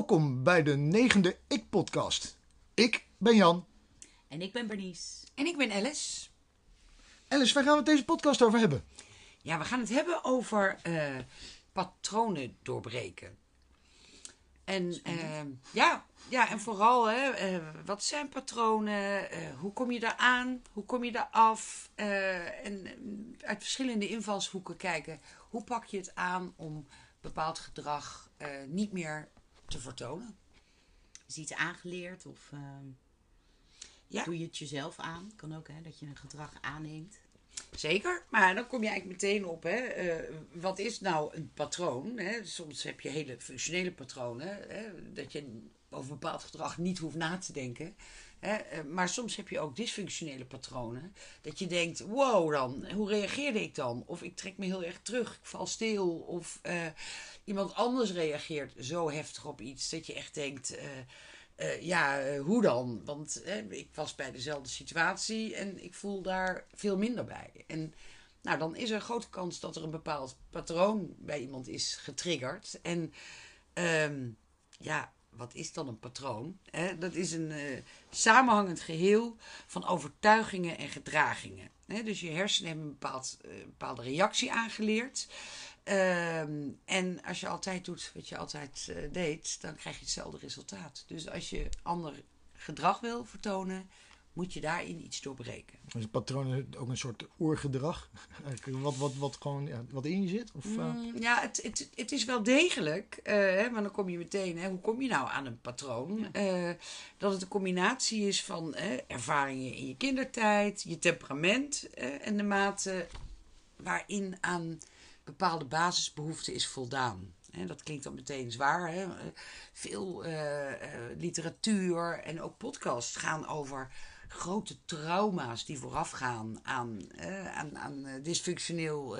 Welkom bij de negende Ik-podcast. Ik ben Jan. En ik ben Bernice. En ik ben Alice. Alice, waar gaan we het deze podcast over hebben? Ja, we gaan het hebben over eh, patronen doorbreken. En eh, ja, ja, en vooral, hè, eh, wat zijn patronen? Eh, hoe kom je daar aan? Hoe kom je daar af? Eh, en uit verschillende invalshoeken kijken. Hoe pak je het aan om bepaald gedrag eh, niet meer te vertonen? Is iets aangeleerd of ehm, Ja. doe je het jezelf aan? Kan ook, hè, dat je een gedrag aanneemt. Zeker, maar dan kom je eigenlijk meteen op, hè, eh, wat is nou een patroon? Hè? Soms heb je hele functionele patronen, hè, dat je over bepaald gedrag niet hoeft na te denken. Hè? eh, Maar soms heb je ook dysfunctionele patronen, dat je denkt, wow dan, hoe reageerde ik dan? Of ik trek me heel erg terug, ik val stil, of eh, iemand anders reageert zo heftig op iets, dat je echt denkt... eh, ja, eh, hoe dan? Want ik was bij dezelfde situatie en ik voel daar veel minder bij. En nou, dan is er een grote kans dat er een bepaald patroon bij iemand is getriggerd. En ehm, ja, wat is dan een patroon? Dat is een eh, samenhangend geheel van overtuigingen en gedragingen. Dus je hersenen hebben een bepaald, bepaalde reactie aangeleerd. Ehm, en als je altijd doet wat je altijd eh, deed, dan krijg je hetzelfde resultaat. Dus als je ander gedrag wil vertonen, moet je daarin iets doorbreken. Is een patroon ook een soort oergedrag? Wat, wat, wat, gewoon, ja, wat in je zit? Of, eh, Mm, ja, het, het, het is wel degelijk, eh, hè, maar dan kom je meteen, hè, hoe kom je nou aan een patroon? Eh, dat het een combinatie is van ervaringen in je kindertijd, je temperament eh, en de mate waarin aan bepaalde basisbehoeften is voldaan. Dat klinkt dan meteen zwaar. Veel eh, eh, literatuur en ook podcasts gaan over grote trauma's die voorafgaan aan, eh, aan, aan eh, dysfunctioneel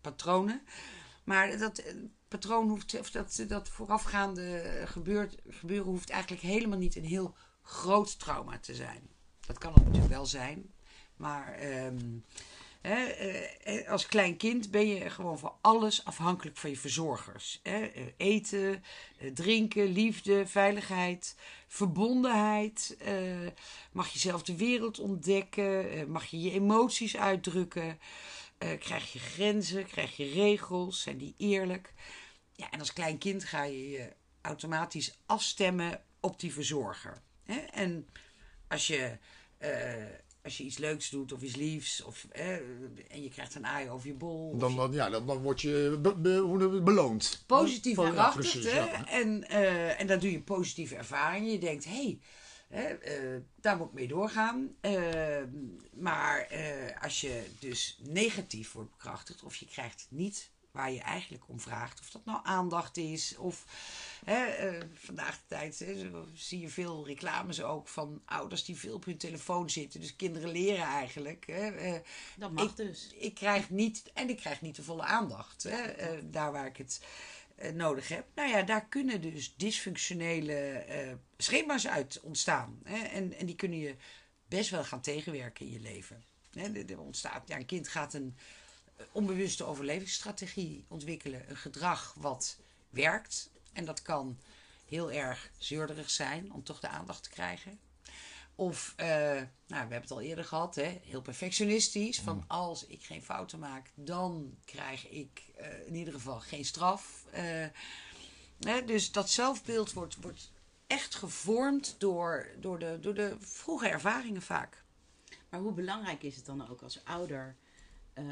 patronen. Maar dat patroon hoeft, of dat, dat voorafgaande gebeurt, gebeuren hoeft eigenlijk helemaal niet een heel groot trauma te zijn. Dat kan het natuurlijk wel zijn. Maar ehm, hè, eh, als klein kind ben je gewoon voor alles afhankelijk van je verzorgers. Eh, Eten, eh, drinken, liefde, veiligheid, verbondenheid. eh, mag je zelf de wereld ontdekken? eh, mag je je emoties uitdrukken? eh, krijg je grenzen? Krijg je regels? Zijn die eerlijk? Ja, en als klein kind ga je je automatisch afstemmen op die verzorger. En als je, eh, als je iets leuks doet of iets liefs, of, eh, en je krijgt een aai over je bol. dan, dan, ja, dan, dan word je be- be- beloond. positief Ja, hè? ja. En, eh, en daar doe je positieve ervaringen. Je denkt, hé, hey, eh, daar moet ik mee doorgaan. Eh, maar eh, als je dus negatief wordt bekrachtigd, of je krijgt niet waar je eigenlijk om vraagt, of dat nou aandacht is, of hè, eh, vandaag de tijd hè, zie je veel reclames ook van ouders die veel op hun telefoon zitten. Dus kinderen leren eigenlijk. Hè, eh, Dat mag ik, dus. Ik krijg niet, en ik krijg niet de volle aandacht. Hè, eh, daar waar ik het nodig heb. Nou ja, daar kunnen dus dysfunctionele schema's uit ontstaan. Hè, en, en die kunnen je best wel gaan tegenwerken in je leven. Hè, er- ontstaat, ja, een kind gaat een onbewuste overlevingsstrategie ontwikkelen. Een gedrag wat werkt. En dat kan heel erg zeurderig zijn om toch de aandacht te krijgen. Of, eh, nou, we hebben het al eerder gehad, hè, heel perfectionistisch. Van als ik geen fouten maak, dan krijg ik eh, in ieder geval geen straf. Eh, hè, dus dat zelfbeeld wordt, wordt echt gevormd door, door, de, door de vroege ervaringen vaak. Maar hoe belangrijk is het dan ook als ouder eh,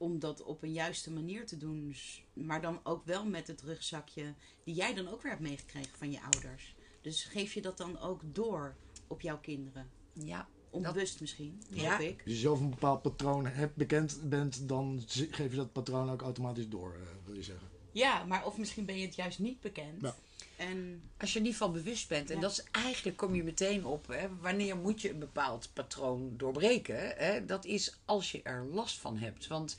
om dat op een juiste manier te doen, maar dan ook wel met het rugzakje die jij dan ook weer hebt meegekregen van je ouders. Dus geef je dat dan ook door op jouw kinderen? Ja, Onbewust misschien, hoop Ja. ik. Als je zelf een bepaald patroon hebt, bekend bent, dan geef je dat patroon ook automatisch door, eh, wil je zeggen. Ja, maar of misschien ben je het juist niet bekend. Ja. En Als je er niet van bewust bent, en dat is eigenlijk kom je meteen op, hè, wanneer moet je een bepaald patroon doorbreken? Hè? Dat is als je er last van hebt. Want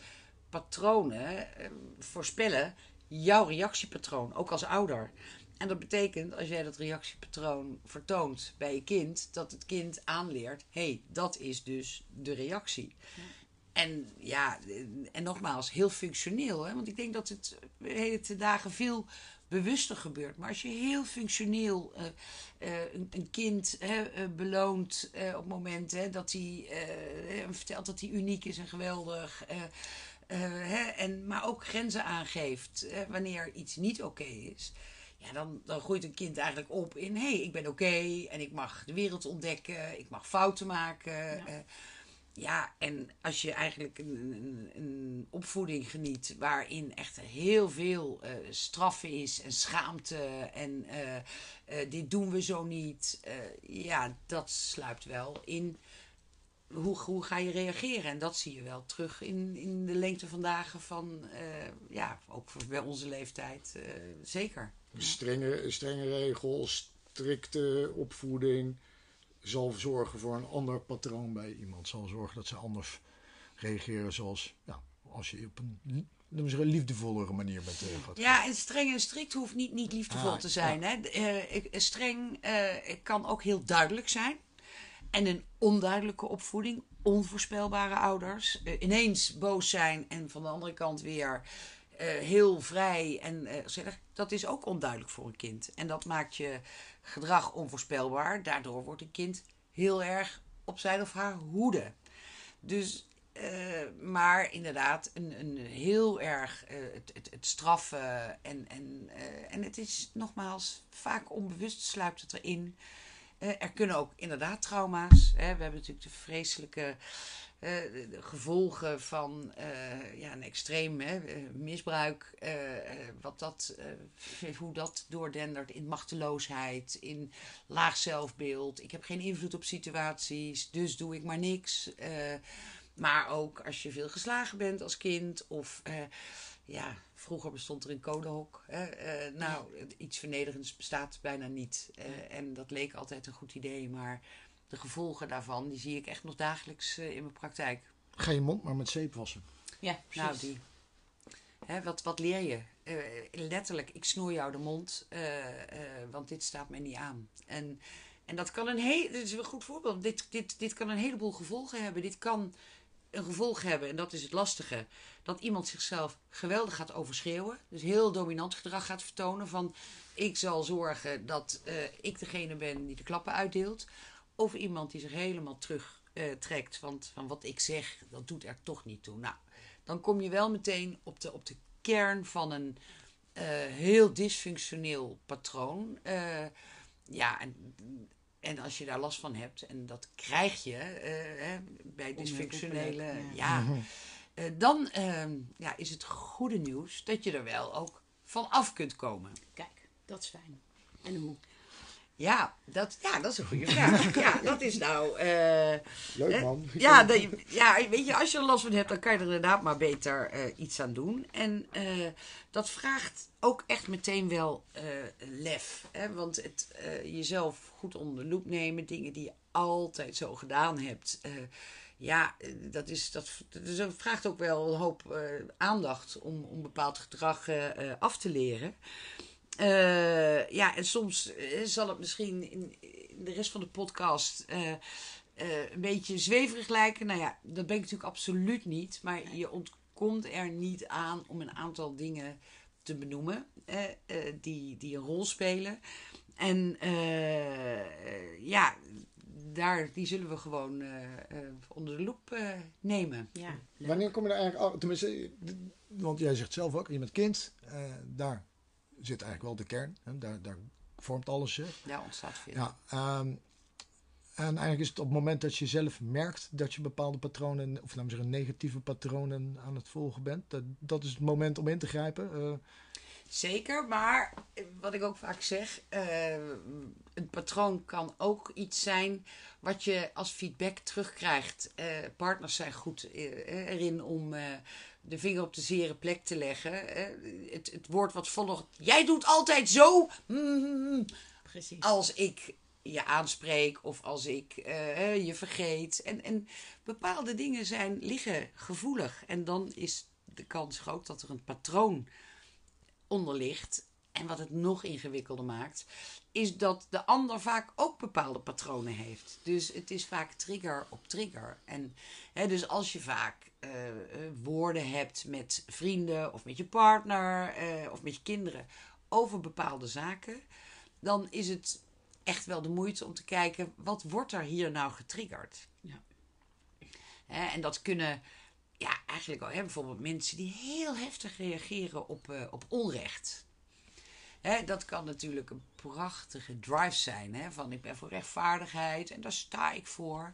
patronen eh, voorspellen jouw reactiepatroon, ook als ouder. En dat betekent, als jij dat reactiepatroon vertoont bij je kind, dat het kind aanleert: hé, hey, dat is dus de reactie. En ja, en nogmaals, heel functioneel. Hè? Want ik denk dat het de hele dagen veel bewuster gebeurt. Maar als je heel functioneel eh, eh, een, een kind hè, eh, beloont op het moment hè, dat hij vertelt dat hij uniek is en geweldig. hè, en, maar ook grenzen aangeeft hè, wanneer iets niet oké is. Ja, dan, dan groeit een kind eigenlijk op in: hé, hey, ik ben oké en ik mag de wereld ontdekken, ik mag fouten maken. Ja. Ja, en als je eigenlijk een, een, opvoeding geniet waarin echt heel veel eh, straffen is en schaamte en eh, eh, dit doen we zo niet, ja, dat sluipt wel in hoe, hoe ga je reageren? En dat zie je wel terug in, in de lengte van dagen van, ja, ook bij onze leeftijd, zeker. Strenge, strenge regels, strikte opvoeding zal zorgen voor een ander patroon bij iemand. Zal zorgen dat ze anders reageren zoals ja, als je op een, een liefdevollere manier bent gaat. Ja, en streng en strikt hoeft niet, niet liefdevol Ah, te zijn. Hè? Eh, ik- streng eh, kan ook heel duidelijk zijn. En een onduidelijke opvoeding, onvoorspelbare ouders. eh, ineens boos zijn en van de andere kant weer eh, heel vrij en eh, gezellig. Dat is ook onduidelijk voor een kind. En dat maakt je gedrag onvoorspelbaar. Daardoor wordt een kind heel erg op zijn of haar hoede. Dus, eh, maar inderdaad, een, een heel erg eh, het, het, het straffen. En, en, eh, en het is nogmaals, vaak onbewust sluipt het erin. Er kunnen ook inderdaad trauma's. Hè. We hebben natuurlijk de vreselijke de- de gevolgen van eh, ja, een extreem hè, eh, misbruik. eh, eh, wat dat, eh, hoe dat doordendert in machteloosheid, in laag zelfbeeld. Ik heb geen invloed op situaties, dus doe ik maar niks. Eh, maar ook als je veel geslagen bent als kind of... eh, ja, vroeger bestond er een codehok. Hè? Eh, nou, iets vernederends bestaat bijna niet. Eh, en dat leek altijd een goed idee, maar de gevolgen daarvan, die zie ik echt nog dagelijks eh, in mijn praktijk. Ga je mond maar met zeep wassen. Ja, Nou, precies. die. Hè, wat, wat leer je? Eh, letterlijk, ik snoer jou de mond, eh, eh, want dit staat mij niet aan. En, en dat kan een heel, dit is een goed voorbeeld. Dit, dit, dit kan een heleboel gevolgen hebben. Dit kan een gevolg hebben, en dat is het lastige, dat iemand zichzelf geweldig gaat overschreeuwen. Dus heel dominant gedrag gaat vertonen van ik zal zorgen dat eh, ik degene ben die de klappen uitdeelt. Of iemand die zich helemaal terugtrekt trekt van, van wat ik zeg, dat doet er toch niet toe. Nou, dan kom je wel meteen op de, op de kern van een eh, heel dysfunctioneel patroon. Eh, ja, en, en als je daar last van hebt, en dat krijg je eh, hè, bij dysfunctionele. Ja, eh, dan eh, ja, is het goede nieuws dat je er wel ook van af kunt komen. Kijk, dat is fijn. En hoe? Ja, dat, ja, dat is een goede vraag. Ja, dat is nou. eh, Leuk man. Ja, dat ja, weet je, als je er last van hebt, dan kan je er inderdaad maar beter eh, iets aan doen. En eh, dat vraagt ook echt meteen wel lef. Hè? Want het jezelf goed onder de loep nemen, dingen die je altijd zo gedaan hebt. ja, dat, is, dat, dus dat vraagt ook wel een hoop aandacht om, om bepaald gedrag af te leren. Eh, ja, en soms eh, zal het misschien in, in de rest van de podcast eh, eh, een beetje zweverig lijken. Nou ja, dat ben ik natuurlijk absoluut niet. Maar je ontkomt er niet aan om een aantal dingen te benoemen die, die een rol spelen. En ja, daar, die zullen we gewoon eh, eh, onder de loep eh, nemen. Ja. Wanneer kom je er eigenlijk... al- Tenminste, want jij zegt zelf ook, je bent kind. eh, daar zit eigenlijk wel de kern. Hè, daar, daar vormt alles zich. Daar ontstaat veel. Ja, ehm, en eigenlijk is het op het moment dat je zelf merkt dat je bepaalde patronen, of laten we zeggen negatieve patronen aan het volgen bent, dat, dat is het moment om in te grijpen. Eh, Zeker, maar eh, wat ik ook vaak zeg, eh, een patroon kan ook iets zijn wat je als feedback terugkrijgt. Eh, partners zijn goed erin om de vinger op de zere plek te leggen. Het, het woord wat volgt, jij doet altijd zo, mm, precies. als ik je aanspreek of als ik eh, je vergeet. En, en bepaalde dingen zijn, liggen gevoelig. En dan is de kans groot dat er een patroon onder ligt. En wat het nog ingewikkelder maakt, is dat de ander vaak ook bepaalde patronen heeft. Dus het is vaak trigger op trigger. En hè, dus als je vaak eh, eh, woorden hebt met vrienden of met je partner eh, of met je kinderen over bepaalde zaken, dan is het echt wel de moeite om te kijken wat wordt er hier nou getriggerd. Ja. En dat kunnen ja, eigenlijk al, hè, bijvoorbeeld mensen die heel heftig reageren op, op onrecht. Dat kan natuurlijk een prachtige drive zijn. Hè, van ik ben voor rechtvaardigheid en daar sta ik voor.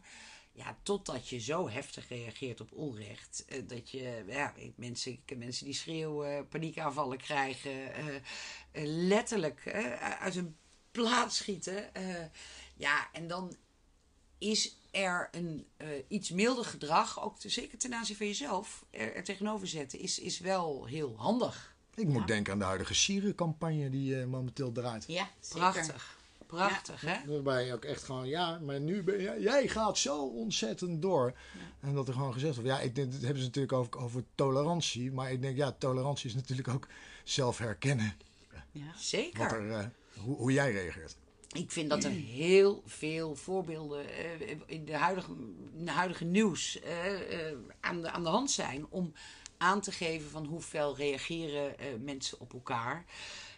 Ja, totdat je zo heftig reageert op onrecht. eh, dat je, ja, ik, mensen, ik ken mensen die schreeuwen, paniekaanvallen krijgen. eh, eh, letterlijk uit hun plaat schieten. eh, ja, en dan is er een eh, iets milder gedrag, ook te, zeker ten aanzien van jezelf, er, er tegenover zetten, is, is wel heel handig. Ik moet denken aan de huidige Syrië-campagne die eh, momenteel draait. Ja, zeker. Prachtig. Hè? Waarbij je ook echt gewoon, ja, maar nu ben jij, jij gaat zo ontzettend door. En dat er gewoon gezegd wordt, ja, ik denk, dat hebben ze natuurlijk over, over tolerantie. Maar ik denk, ja, tolerantie is natuurlijk ook zelf herkennen Ja. wat Zeker. er, eh, hoe, hoe jij reageert. Ik vind dat er heel veel voorbeelden eh, in, de huidige, in de huidige nieuws eh, eh, aan, de, aan de hand zijn om aan te geven van hoe fel reageren eh, mensen op elkaar.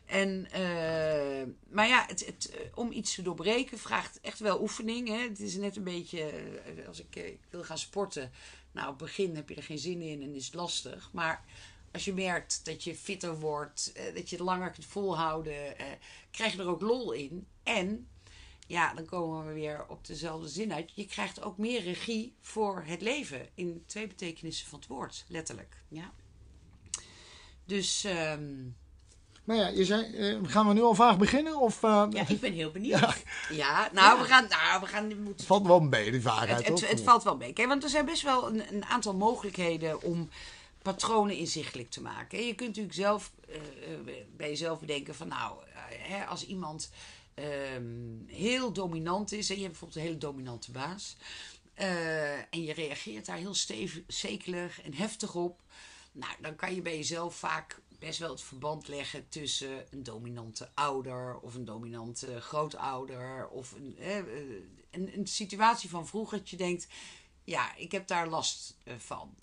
En, eh, maar ja, het, het, eh, om iets te doorbreken vraagt echt wel oefening. Hè? Het is net een beetje, eh, als ik, wil gaan sporten. Nou, op het begin heb je er geen zin in en is het lastig. Maar als je merkt dat je fitter wordt, dat je het langer kunt volhouden, krijg je er ook lol in. En, ja, dan komen we weer op dezelfde zin uit. Je krijgt ook meer regie voor het leven. In twee betekenissen van het woord, letterlijk. Ja. Dus, ehm, Maar ja, je zei, eh, gaan we nu alvast beginnen? Of eh, ja, ik ben heel benieuwd. Ja, ja, nou, we gaan, nou, we gaan, we moeten het valt wel mee, die vaarheid, het, het, het valt wel mee. Kijk, want er zijn best wel een, een aantal mogelijkheden om patronen inzichtelijk te maken. Je kunt natuurlijk zelf eh, bij jezelf bedenken van nou, hè, als iemand ehm, heel dominant is en je hebt bijvoorbeeld een hele dominante baas. en je reageert daar heel stevig, zekelig en heftig op. Nou, dan kan je bij jezelf vaak best wel het verband leggen tussen een dominante ouder of een dominante grootouder of een, eh, een, een situatie van vroeger dat je denkt, ja, ik heb daar last eh, van.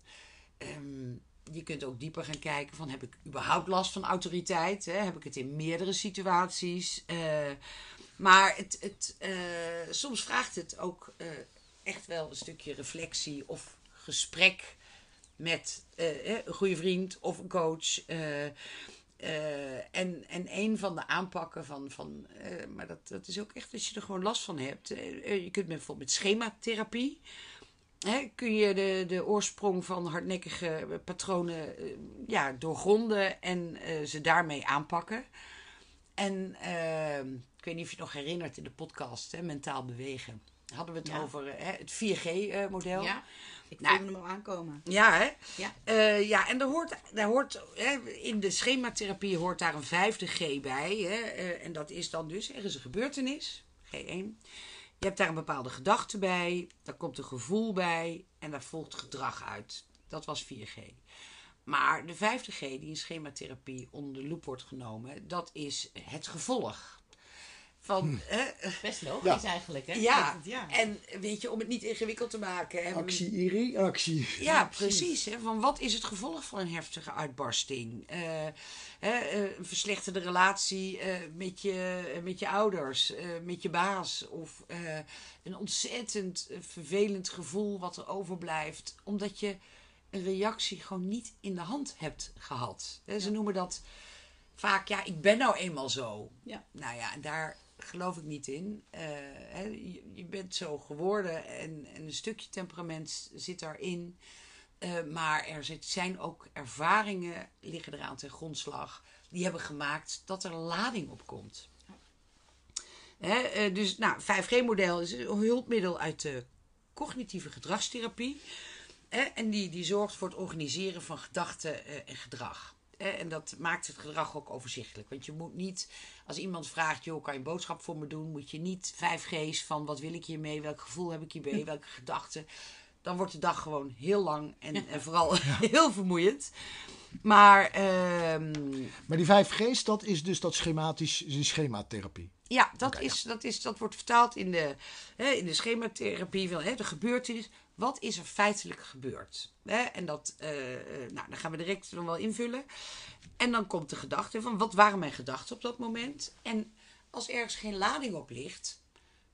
Ehm, je kunt ook dieper gaan kijken van heb ik überhaupt last van autoriteit? Hè? Heb ik het in meerdere situaties? Eh, maar het, het, soms vraagt het ook echt wel een stukje reflectie of gesprek met eh, hè, een goede vriend of een coach. eh, eh, en, en een van de aanpakken van, van eh, maar dat, dat is ook echt als je er gewoon last van hebt. Eh, eh, je kunt bijvoorbeeld met schematherapie, hè, kun je de, de oorsprong van hardnekkige patronen eh, ja, doorgronden en eh, ze daarmee aanpakken. En eh, ik weet niet of je het nog herinnert in de podcast, hè, Mentaal Bewegen. Hadden we het Ja. over eh, hè, het 4G-model. Ja, ik Nou. hem al aankomen. Ja, hè? Ja. Eh, ja, en er hoort, daar hoort hè, in de schematherapie hoort daar een vijfde G bij. Hè? Eh, en dat is dan dus, er is een gebeurtenis, G1. Je hebt daar een bepaalde gedachte bij, daar komt een gevoel bij en daar volgt gedrag uit. Dat was 4G. Maar de vijfde G die in schematherapie onder de loep wordt genomen, dat is het gevolg. Van, hè, Best logisch Ja. eigenlijk, hè? ja, ja. en weet je, om het niet ingewikkeld te maken. hebben we- Actie-reactie. ja, precies. Hè, van wat is het gevolg van een heftige uitbarsting? Eh, hè, eh, een verslechterde relatie eh, met, je, met je ouders, eh, met je baas. Of eh, een ontzettend vervelend gevoel wat er overblijft. Omdat je een reactie gewoon niet in de hand hebt gehad. Hè, ze noemen dat vaak, ja, ik ben nou eenmaal zo. Ja. Nou ja, en daar geloof ik niet in. Eh, hè, je, bent zo geworden en, en een stukje temperament zit daarin. Eh, maar er zit- zijn ook ervaringen, liggen eraan ten grondslag, die hebben gemaakt dat er lading op komt. Hè, eh, dus, nou, 5G-model is een hulpmiddel uit de cognitieve gedragstherapie. Hè, en die, die zorgt voor het organiseren van gedachten en gedrag. En dat maakt het gedrag ook overzichtelijk. Want je moet niet, als iemand vraagt, joh, kan je een boodschap voor me doen? Moet je niet 5G's van wat wil ik hiermee? Welk gevoel heb ik hierbij? Welke gedachten? Dan wordt de dag gewoon heel lang en, en vooral heel vermoeiend. Maar ehm, Maar die 5G's, dat is dus dat schematisch, die schematherapie. ja, dat, is, dat, is, dat wordt vertaald in de, hè, in de schematherapie. Van, hè, de gebeurtenis. Wat is er feitelijk gebeurd? En dat, eh, eh, nou, dan gaan we direct dan wel invullen. En dan komt de gedachte van, wat waren mijn gedachten op dat moment? En als ergens geen lading op ligt,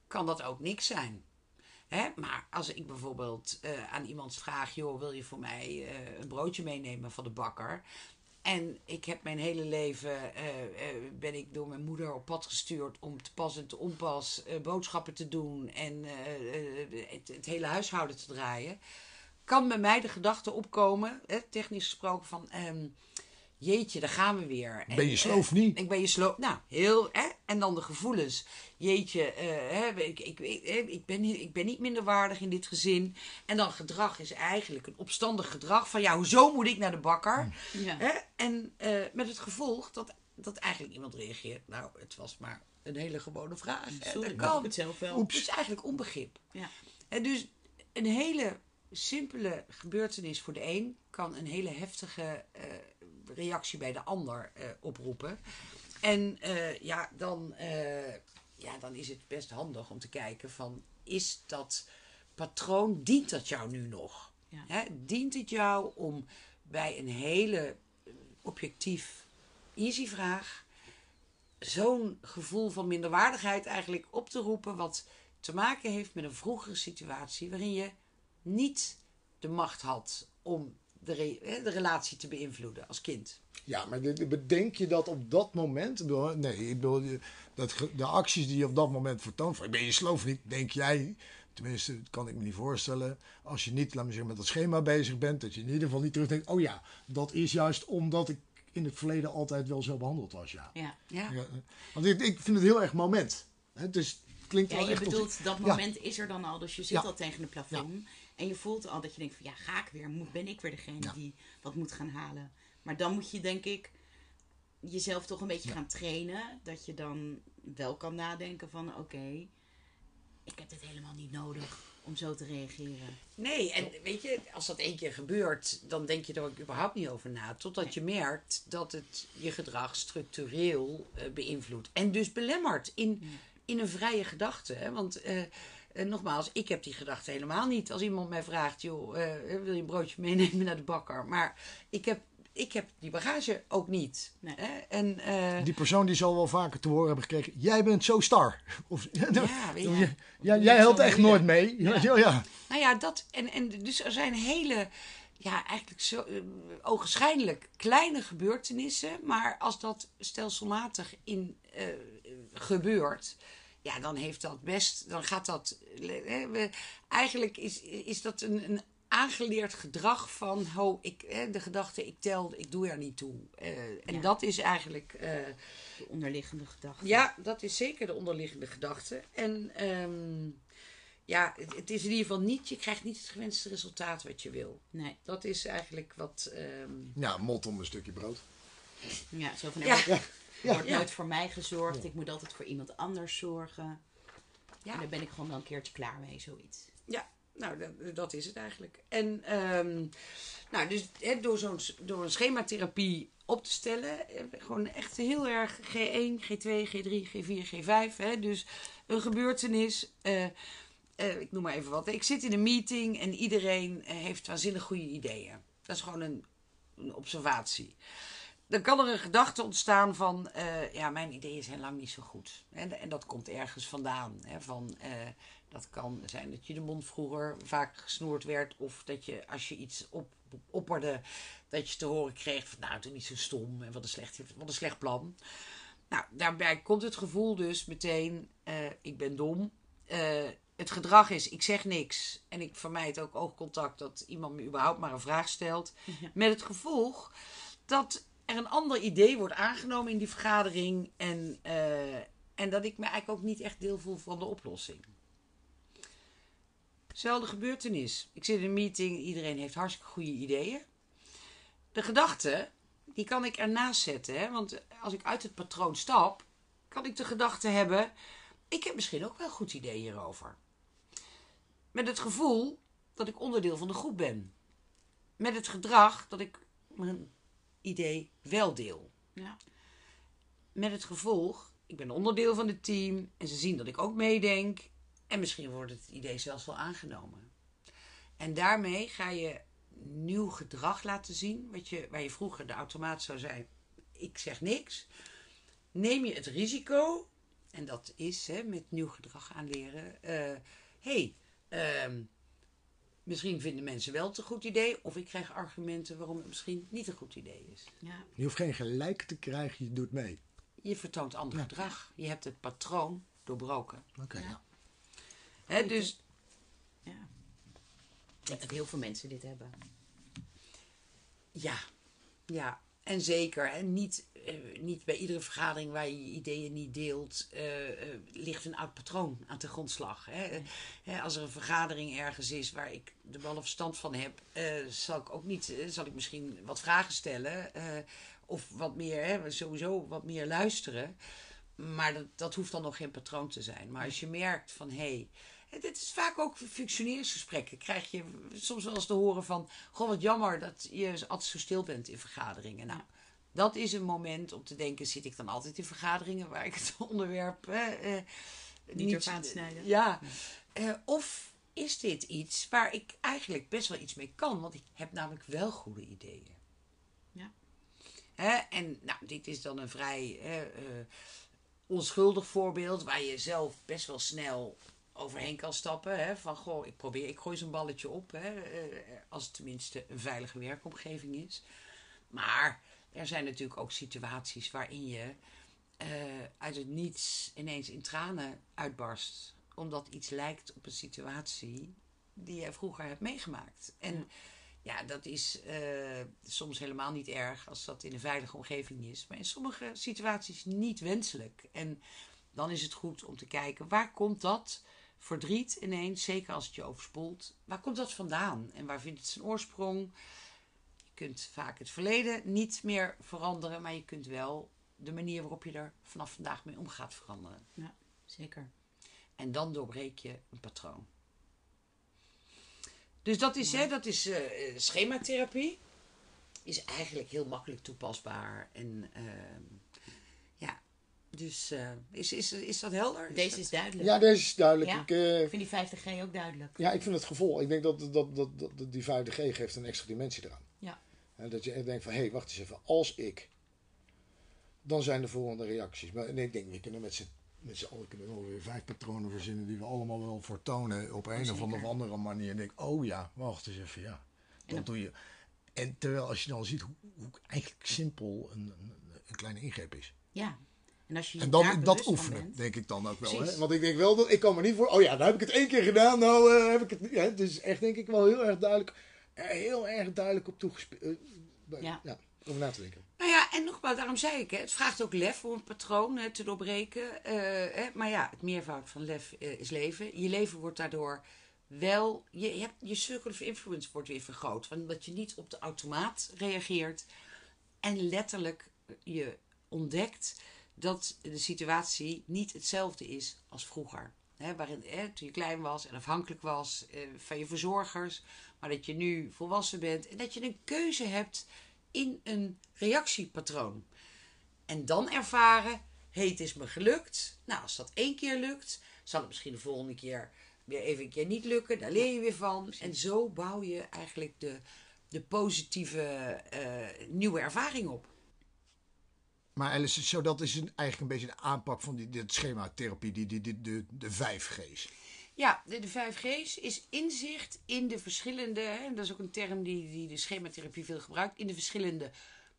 kan dat ook niks zijn. Maar als ik bijvoorbeeld eh, aan iemand vraag, joh, wil je voor mij een broodje meenemen van de bakker? En ik heb mijn hele leven, eh, eh, ben ik door mijn moeder op pad gestuurd om te pas en te onpas eh, boodschappen te doen en het, het hele huishouden te draaien. Kan bij mij de gedachte opkomen, technisch gesproken, van ehm, jeetje, daar gaan we weer. Ben je En, sloof eh, niet? ik ben je sloof. Nou, heel. Hè? En dan de gevoelens. Jeetje, eh, hè, ik, ik, ik, hè, ik, ben, niet- ik ben niet minder waardig in dit gezin. En dan gedrag is eigenlijk een opstandig gedrag van ja, hoezo moet ik naar de bakker? Ja. Hè? En eh, met het gevolg dat, dat eigenlijk iemand reageert. Nou, het was maar een hele gewone vraag. Sorry, dat kan. het zelf wel. Het is eigenlijk onbegrip. Ja. En dus een hele simpele gebeurtenis voor de een kan een hele heftige eh, reactie bij de ander eh, oproepen. En eh, ja, dan, eh, ja, dan is het best handig om te kijken van is dat patroon, dient dat jou nu nog? Ja. Dient het jou om bij een hele objectief easy vraag zo'n gevoel van minderwaardigheid eigenlijk op te roepen, wat te maken heeft met een vroegere situatie waarin je niet de macht had om de, re- de relatie te beïnvloeden als kind. Ja, maar dit- bedenk je dat op dat moment? Nee, ik bedoel, je- dat, de acties die je op dat moment vertoont, van ben je sloof niet, denk jij, tenminste, dat kan ik me niet voorstellen, als je niet, laat me zeggen, met dat schema bezig bent, dat je in ieder geval niet terugdenkt, oh ja, dat is juist omdat ik in het verleden altijd wel zo behandeld was, ja. Ja. Ja, Ja, want ik, ik vind het heel erg moment. Hè, Dus het klinkt Ja, wel je echt als- bedoelt, dat Ja. moment is er dan al, dus je zit Ja. al tegen het plafond. En je voelt al dat je denkt van, ja, ga ik weer? Ben ik weer degene Ja. die wat moet gaan halen? Maar dan moet je, denk ik, jezelf toch een beetje gaan trainen. Dat je dan wel kan nadenken van, oké, ik heb dit helemaal niet nodig om zo te reageren. Nee, en weet je, als dat één keer gebeurt, dan denk je er ook überhaupt niet over na. Totdat je merkt dat het je gedrag structureel eh, beïnvloedt. En dus belemmert in, in een vrije gedachte. Hè? Want eh, eh, nogmaals, ik heb die gedachte helemaal niet. Als iemand mij vraagt, joh, eh, wil je een broodje meenemen naar de bakker? Maar ik heb, ik heb die bagage ook niet. Nee. Hè? En, eh, Die persoon die zal wel vaker te horen hebben gekregen, jij bent zo star. Of, Ja, weet je. ja, ja, jij helpt echt nooit mee. Ja. Ja, ja. Nou ja, dat. En, en dus er zijn hele. Ja, eigenlijk zo. eh, ogenschijnlijk kleine gebeurtenissen. Maar als dat stelselmatig in eh, gebeurt. Ja, dan heeft dat best. Dan gaat dat. we- eigenlijk is, is dat een, een aangeleerd gedrag van. Ho, ik, eh, de gedachte, ik tel, ik doe er niet toe. Eh, en Ja. dat is eigenlijk. eh, De onderliggende gedachte. ja, dat is zeker de onderliggende gedachte. En ehm, ja, het, het is in ieder geval niet, je krijgt niet het gewenste resultaat wat je wil. Nee, Dat is eigenlijk wat. ehm, ja, mot om een stukje brood. ja, zo van, er Ja. Wordt, er Ja. wordt Ja. nooit voor mij gezorgd. Ik moet altijd voor iemand anders zorgen. Ja. En daar ben ik gewoon wel een keertje klaar mee, zoiets. ja, nou, dat, dat is het eigenlijk. En ehm, nou, dus hè, door, zo'n, door een schematherapie op te stellen, eh, gewoon echt heel erg G1, G2, G3, G4, G5. Hè, dus een gebeurtenis. eh, eh, ik noem maar even wat. Ik zit in een meeting en iedereen heeft waanzinnig goede ideeën. Dat is gewoon een, een observatie. Dan kan er een gedachte ontstaan van, eh, ja, mijn ideeën zijn lang niet zo goed. En, en dat komt ergens vandaan. Hè, van, eh, dat kan zijn dat je de mond vroeger vaak gesnoerd werd. Of dat je, als je iets op, opperde, dat je te horen kreeg van, nou, doe niet zo stom. En wat een slecht, wat een slecht plan. Nou, daarbij komt het gevoel dus meteen, eh, ik ben dom. Het gedrag is, ik zeg niks. En ik vermijd ook oogcontact dat iemand me überhaupt maar een vraag stelt. Met het gevolg dat er een ander idee wordt aangenomen in die vergadering. En, eh, en dat ik me eigenlijk ook niet echt deel voel van de oplossing. Zelfde gebeurtenis. Ik zit in een meeting, iedereen heeft hartstikke goede ideeën. De gedachte, die kan ik ernaast zetten. Hè? Want als ik uit het patroon stap, kan ik de gedachte hebben... ik heb misschien ook wel een goed idee hierover. Met het gevoel dat ik onderdeel van de groep ben. Met het gedrag dat ik idee wel deel. Ja. Met het gevolg, ik ben onderdeel van het team en ze zien dat ik ook meedenk. En misschien wordt het idee zelfs wel aangenomen. En daarmee ga je nieuw gedrag laten zien, wat je, waar je vroeger de automaat zou zijn, ik zeg niks. Neem je het risico, en dat is hè, met nieuw gedrag aanleren, eh hey, ehm, misschien vinden mensen wel het een goed idee, of ik krijg argumenten waarom het misschien niet een goed idee is. Ja. Je hoeft geen gelijk te krijgen, je doet mee. Je vertoont ander gedrag. Je hebt het patroon doorbroken. Oké, Ja. ja. Hè, dus ja. Ik denk dat heel veel mensen dit hebben. Ja, ja. En zeker, hè, niet, niet bij iedere vergadering waar je je ideeën niet deelt, eh, eh, ligt een oud patroon aan de grondslag. Hè. Hè, als er een vergadering ergens is waar ik de ballen verstand van heb, eh, zal ik ook niet, eh, zal ik misschien wat vragen stellen. eh, of wat meer, hè, sowieso wat meer luisteren. Maar dat, dat hoeft dan nog geen patroon te zijn. Maar als je merkt van hé, hey, dit is vaak ook functioneringsgesprekken. Krijg je soms wel eens te horen van: Goh, wat jammer dat je altijd zo stil bent in vergaderingen. Nou, dat is een moment om te denken: zit ik dan altijd in vergaderingen waar ik het onderwerp eh, Niet durf aan te snijden. Ja. Eh, of is dit iets waar ik eigenlijk best wel iets mee kan? Want ik heb namelijk wel goede ideeën. Ja. En nou, dit is dan een vrij hè, eh, onschuldig voorbeeld waar je zelf best wel snel overheen kan stappen. Hè? Van goh, ik probeer, ik gooi zo'n balletje op. Hè? eh, als het tenminste een veilige werkomgeving is. Maar er zijn natuurlijk ook situaties waarin je eh, uit het niets ineens in tranen uitbarst. Omdat iets lijkt op een situatie die je vroeger hebt meegemaakt. En ja, dat is eh, soms helemaal niet erg als dat in een veilige omgeving is. Maar in sommige situaties niet wenselijk. En dan is het goed om te kijken waar komt dat verdriet ineens, zeker als het je overspoelt, waar komt dat vandaan en waar vindt het zijn oorsprong? Je kunt vaak het verleden niet meer veranderen, maar je kunt wel de manier waarop je er vanaf vandaag mee omgaat veranderen. Ja, zeker. En dan doorbreek je een patroon. Dus dat is, hè, dat is eh, eh, schematherapie. Is eigenlijk heel makkelijk toepasbaar. En ehm, ja, dus eh, is, is, is dat helder? Is Deze dat- is duidelijk. Ja, deze is duidelijk. Ja. Ik, eh, Ik vind die 50G ook duidelijk. ja, ik vind het gevolg. Ik denk dat, dat, dat, dat, dat die 5G geeft een extra dimensie eraan. En dat je echt denkt van, hé, hey, wacht eens even. Als ik, dan zijn de volgende reacties. Maar en ik denk, we kunnen met z'n met z'n allen kunnen we wel weer vijf patronen verzinnen die we allemaal wel vertonen op een of Zeker. andere, andere manier. En denk, oh ja, wacht eens even, ja. Dat doe je. En terwijl als je dan ziet hoe, hoe eigenlijk simpel een, een, een kleine ingreep is. Ja. En als je En daar dan dat oefenen, bent- denk ik dan ook wel. Hè? Want ik denk wel dat ik kan me niet voor. Oh ja, dan heb ik het één keer gedaan. Nou eh, heb ik het. Ja, het is echt denk ik wel heel erg duidelijk. Er heel erg duidelijk op toegespeeld. Ja. ja, om na te denken. Nou ja, en nogmaals, daarom zei ik, hè, het vraagt ook lef om een patroon hè, te doorbreken. Eh, hè, maar ja, het meervoud van lef eh, is leven. Je leven wordt daardoor wel, je, je, hebt, je circle of influence wordt weer vergroot. Want dat je niet op de automaat reageert en letterlijk je ontdekt dat de situatie niet hetzelfde is als vroeger. Hè, waarin, hè, toen je klein was en afhankelijk was eh, van je verzorgers, maar dat je nu volwassen bent en dat je een keuze hebt in een reactiepatroon. En dan ervaren, hé, het is me gelukt. Nou, als dat één keer lukt, zal het misschien de volgende keer weer even een keer niet lukken. Daar leer je weer van. En zo bouw je eigenlijk de, de positieve eh, nieuwe ervaring op. Maar Alice, zo dat is een, eigenlijk een beetje de aanpak van die, dit schematherapie, die, die, die, de, de 5G's. Ja, de, de 5G's is inzicht in de verschillende, en dat is ook een term die, die de schematherapie veel gebruikt, in de verschillende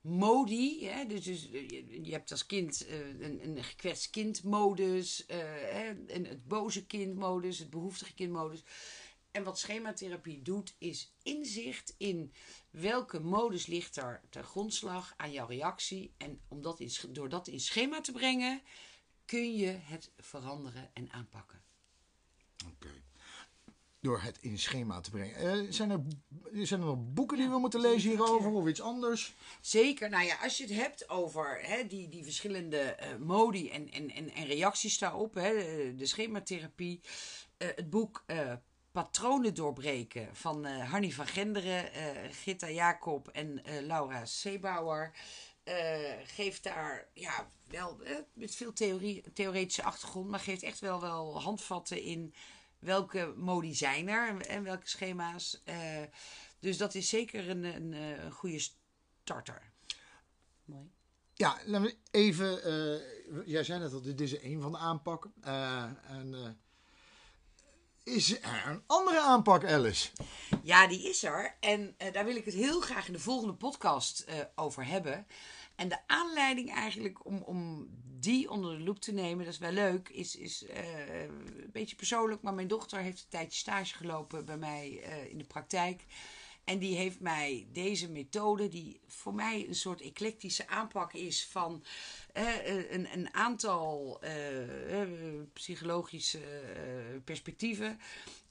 modi. Hè, dus, dus eh, je, hebt als kind eh, een, een gekwetst kindmodus, eh, en het boze kindmodus, het behoeftige kindmodus. En wat schematherapie doet, is inzicht in welke modus ligt er ter grondslag aan jouw reactie. En om dat door dat in schema te brengen, kun je het veranderen en aanpakken. Oké. Door het in schema te brengen. Eh, zijn, er, zijn er nog boeken die we moeten lezen hierover of iets anders? Zeker, nou ja, als je het hebt over hè, die, die verschillende eh, modi en, en, en, en reacties daarop, hè, de, de schematherapie, eh, het boek eh, Patronen doorbreken van eh Hanny van Genderen, eh Gitta Jacob en eh, Laura Seebauer, eh, geeft daar ja, wel eh, met veel theorie, theoretische achtergrond, maar geeft echt wel, wel handvatten in welke modi zijn er en welke schema's. Eh, dus dat is zeker een, een, eh, een goede starter. Mooi. Ja, laten we even. eh, jij zei net al, dit is een van de aanpakken. Eh, en, eh, is er een andere aanpak, Alice? Ja, die is er. En eh, daar wil ik het heel graag in de volgende podcast eh, over hebben. En de aanleiding eigenlijk om, om die onder de loep te nemen, dat is wel leuk, is, is eh, een beetje persoonlijk. Maar mijn dochter heeft een tijdje stage gelopen bij mij eh, in de praktijk. En die heeft mij deze methode, die voor mij een soort eclectische aanpak is van eh, een, een aantal psychologische perspectieven.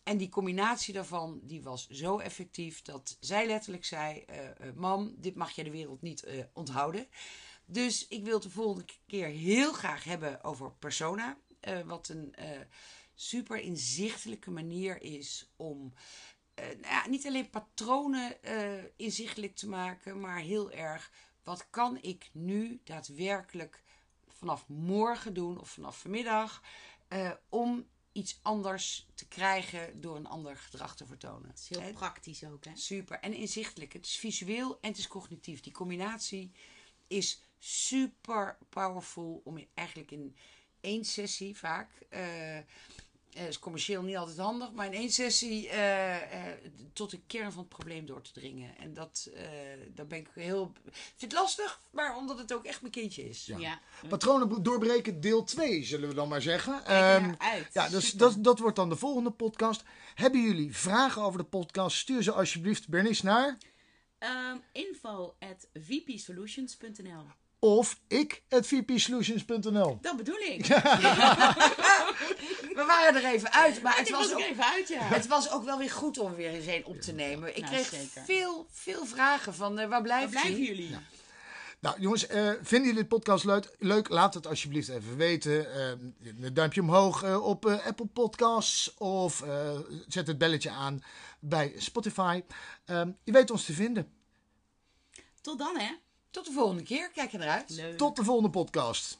En die combinatie daarvan, die was zo effectief dat zij letterlijk zei: eh, eh, Mam, dit mag je de wereld niet eh, onthouden. Dus ik wil het de volgende keer heel graag hebben over persona. wat een super inzichtelijke manier is om nou ja, niet alleen patronen inzichtelijk te maken, maar heel erg wat kan ik nu daadwerkelijk vanaf morgen doen of vanaf vanmiddag om iets anders te krijgen door een ander gedrag te vertonen. Dat is heel praktisch ook, hè? Super. En inzichtelijk. Het is visueel en het is cognitief. Die combinatie is super powerful om in, eigenlijk in één sessie vaak. eh, eh, is commercieel niet altijd handig, maar in één sessie eh, eh, tot de kern van het probleem door te dringen. En dat, eh daar ben ik heel. Ik vind het lastig, maar omdat het ook echt mijn kindje is. Ja. Ja. Patronen doorbreken, deel 2, zullen we dan maar zeggen. Uit. ja, dus dat, dat wordt dan de volgende podcast. Hebben jullie vragen over de podcast? Stuur ze alsjeblieft, Bernice, naar. Ehm, info at vpsolutions.nl Of ik, at vpsolutions.nl. Dat bedoel ik. We waren er even uit, maar het Ik was, was er ook, even uit, ja. het was ook wel weer goed om weer eens een op te nemen. Ik Nou, kreeg zeker. veel, veel vragen van eh, waar blijven hij? jullie? Nou jongens, eh, vinden jullie dit podcast leuk? leuk? Laat het alsjeblieft even weten. Eh, een duimpje omhoog eh, op Apple Podcasts. Of eh, zet het belletje aan bij Spotify. Ehm, je weet ons te vinden. Tot dan, hè? Tot de volgende keer. Kijk er naar uit. Leuk. Tot de volgende podcast.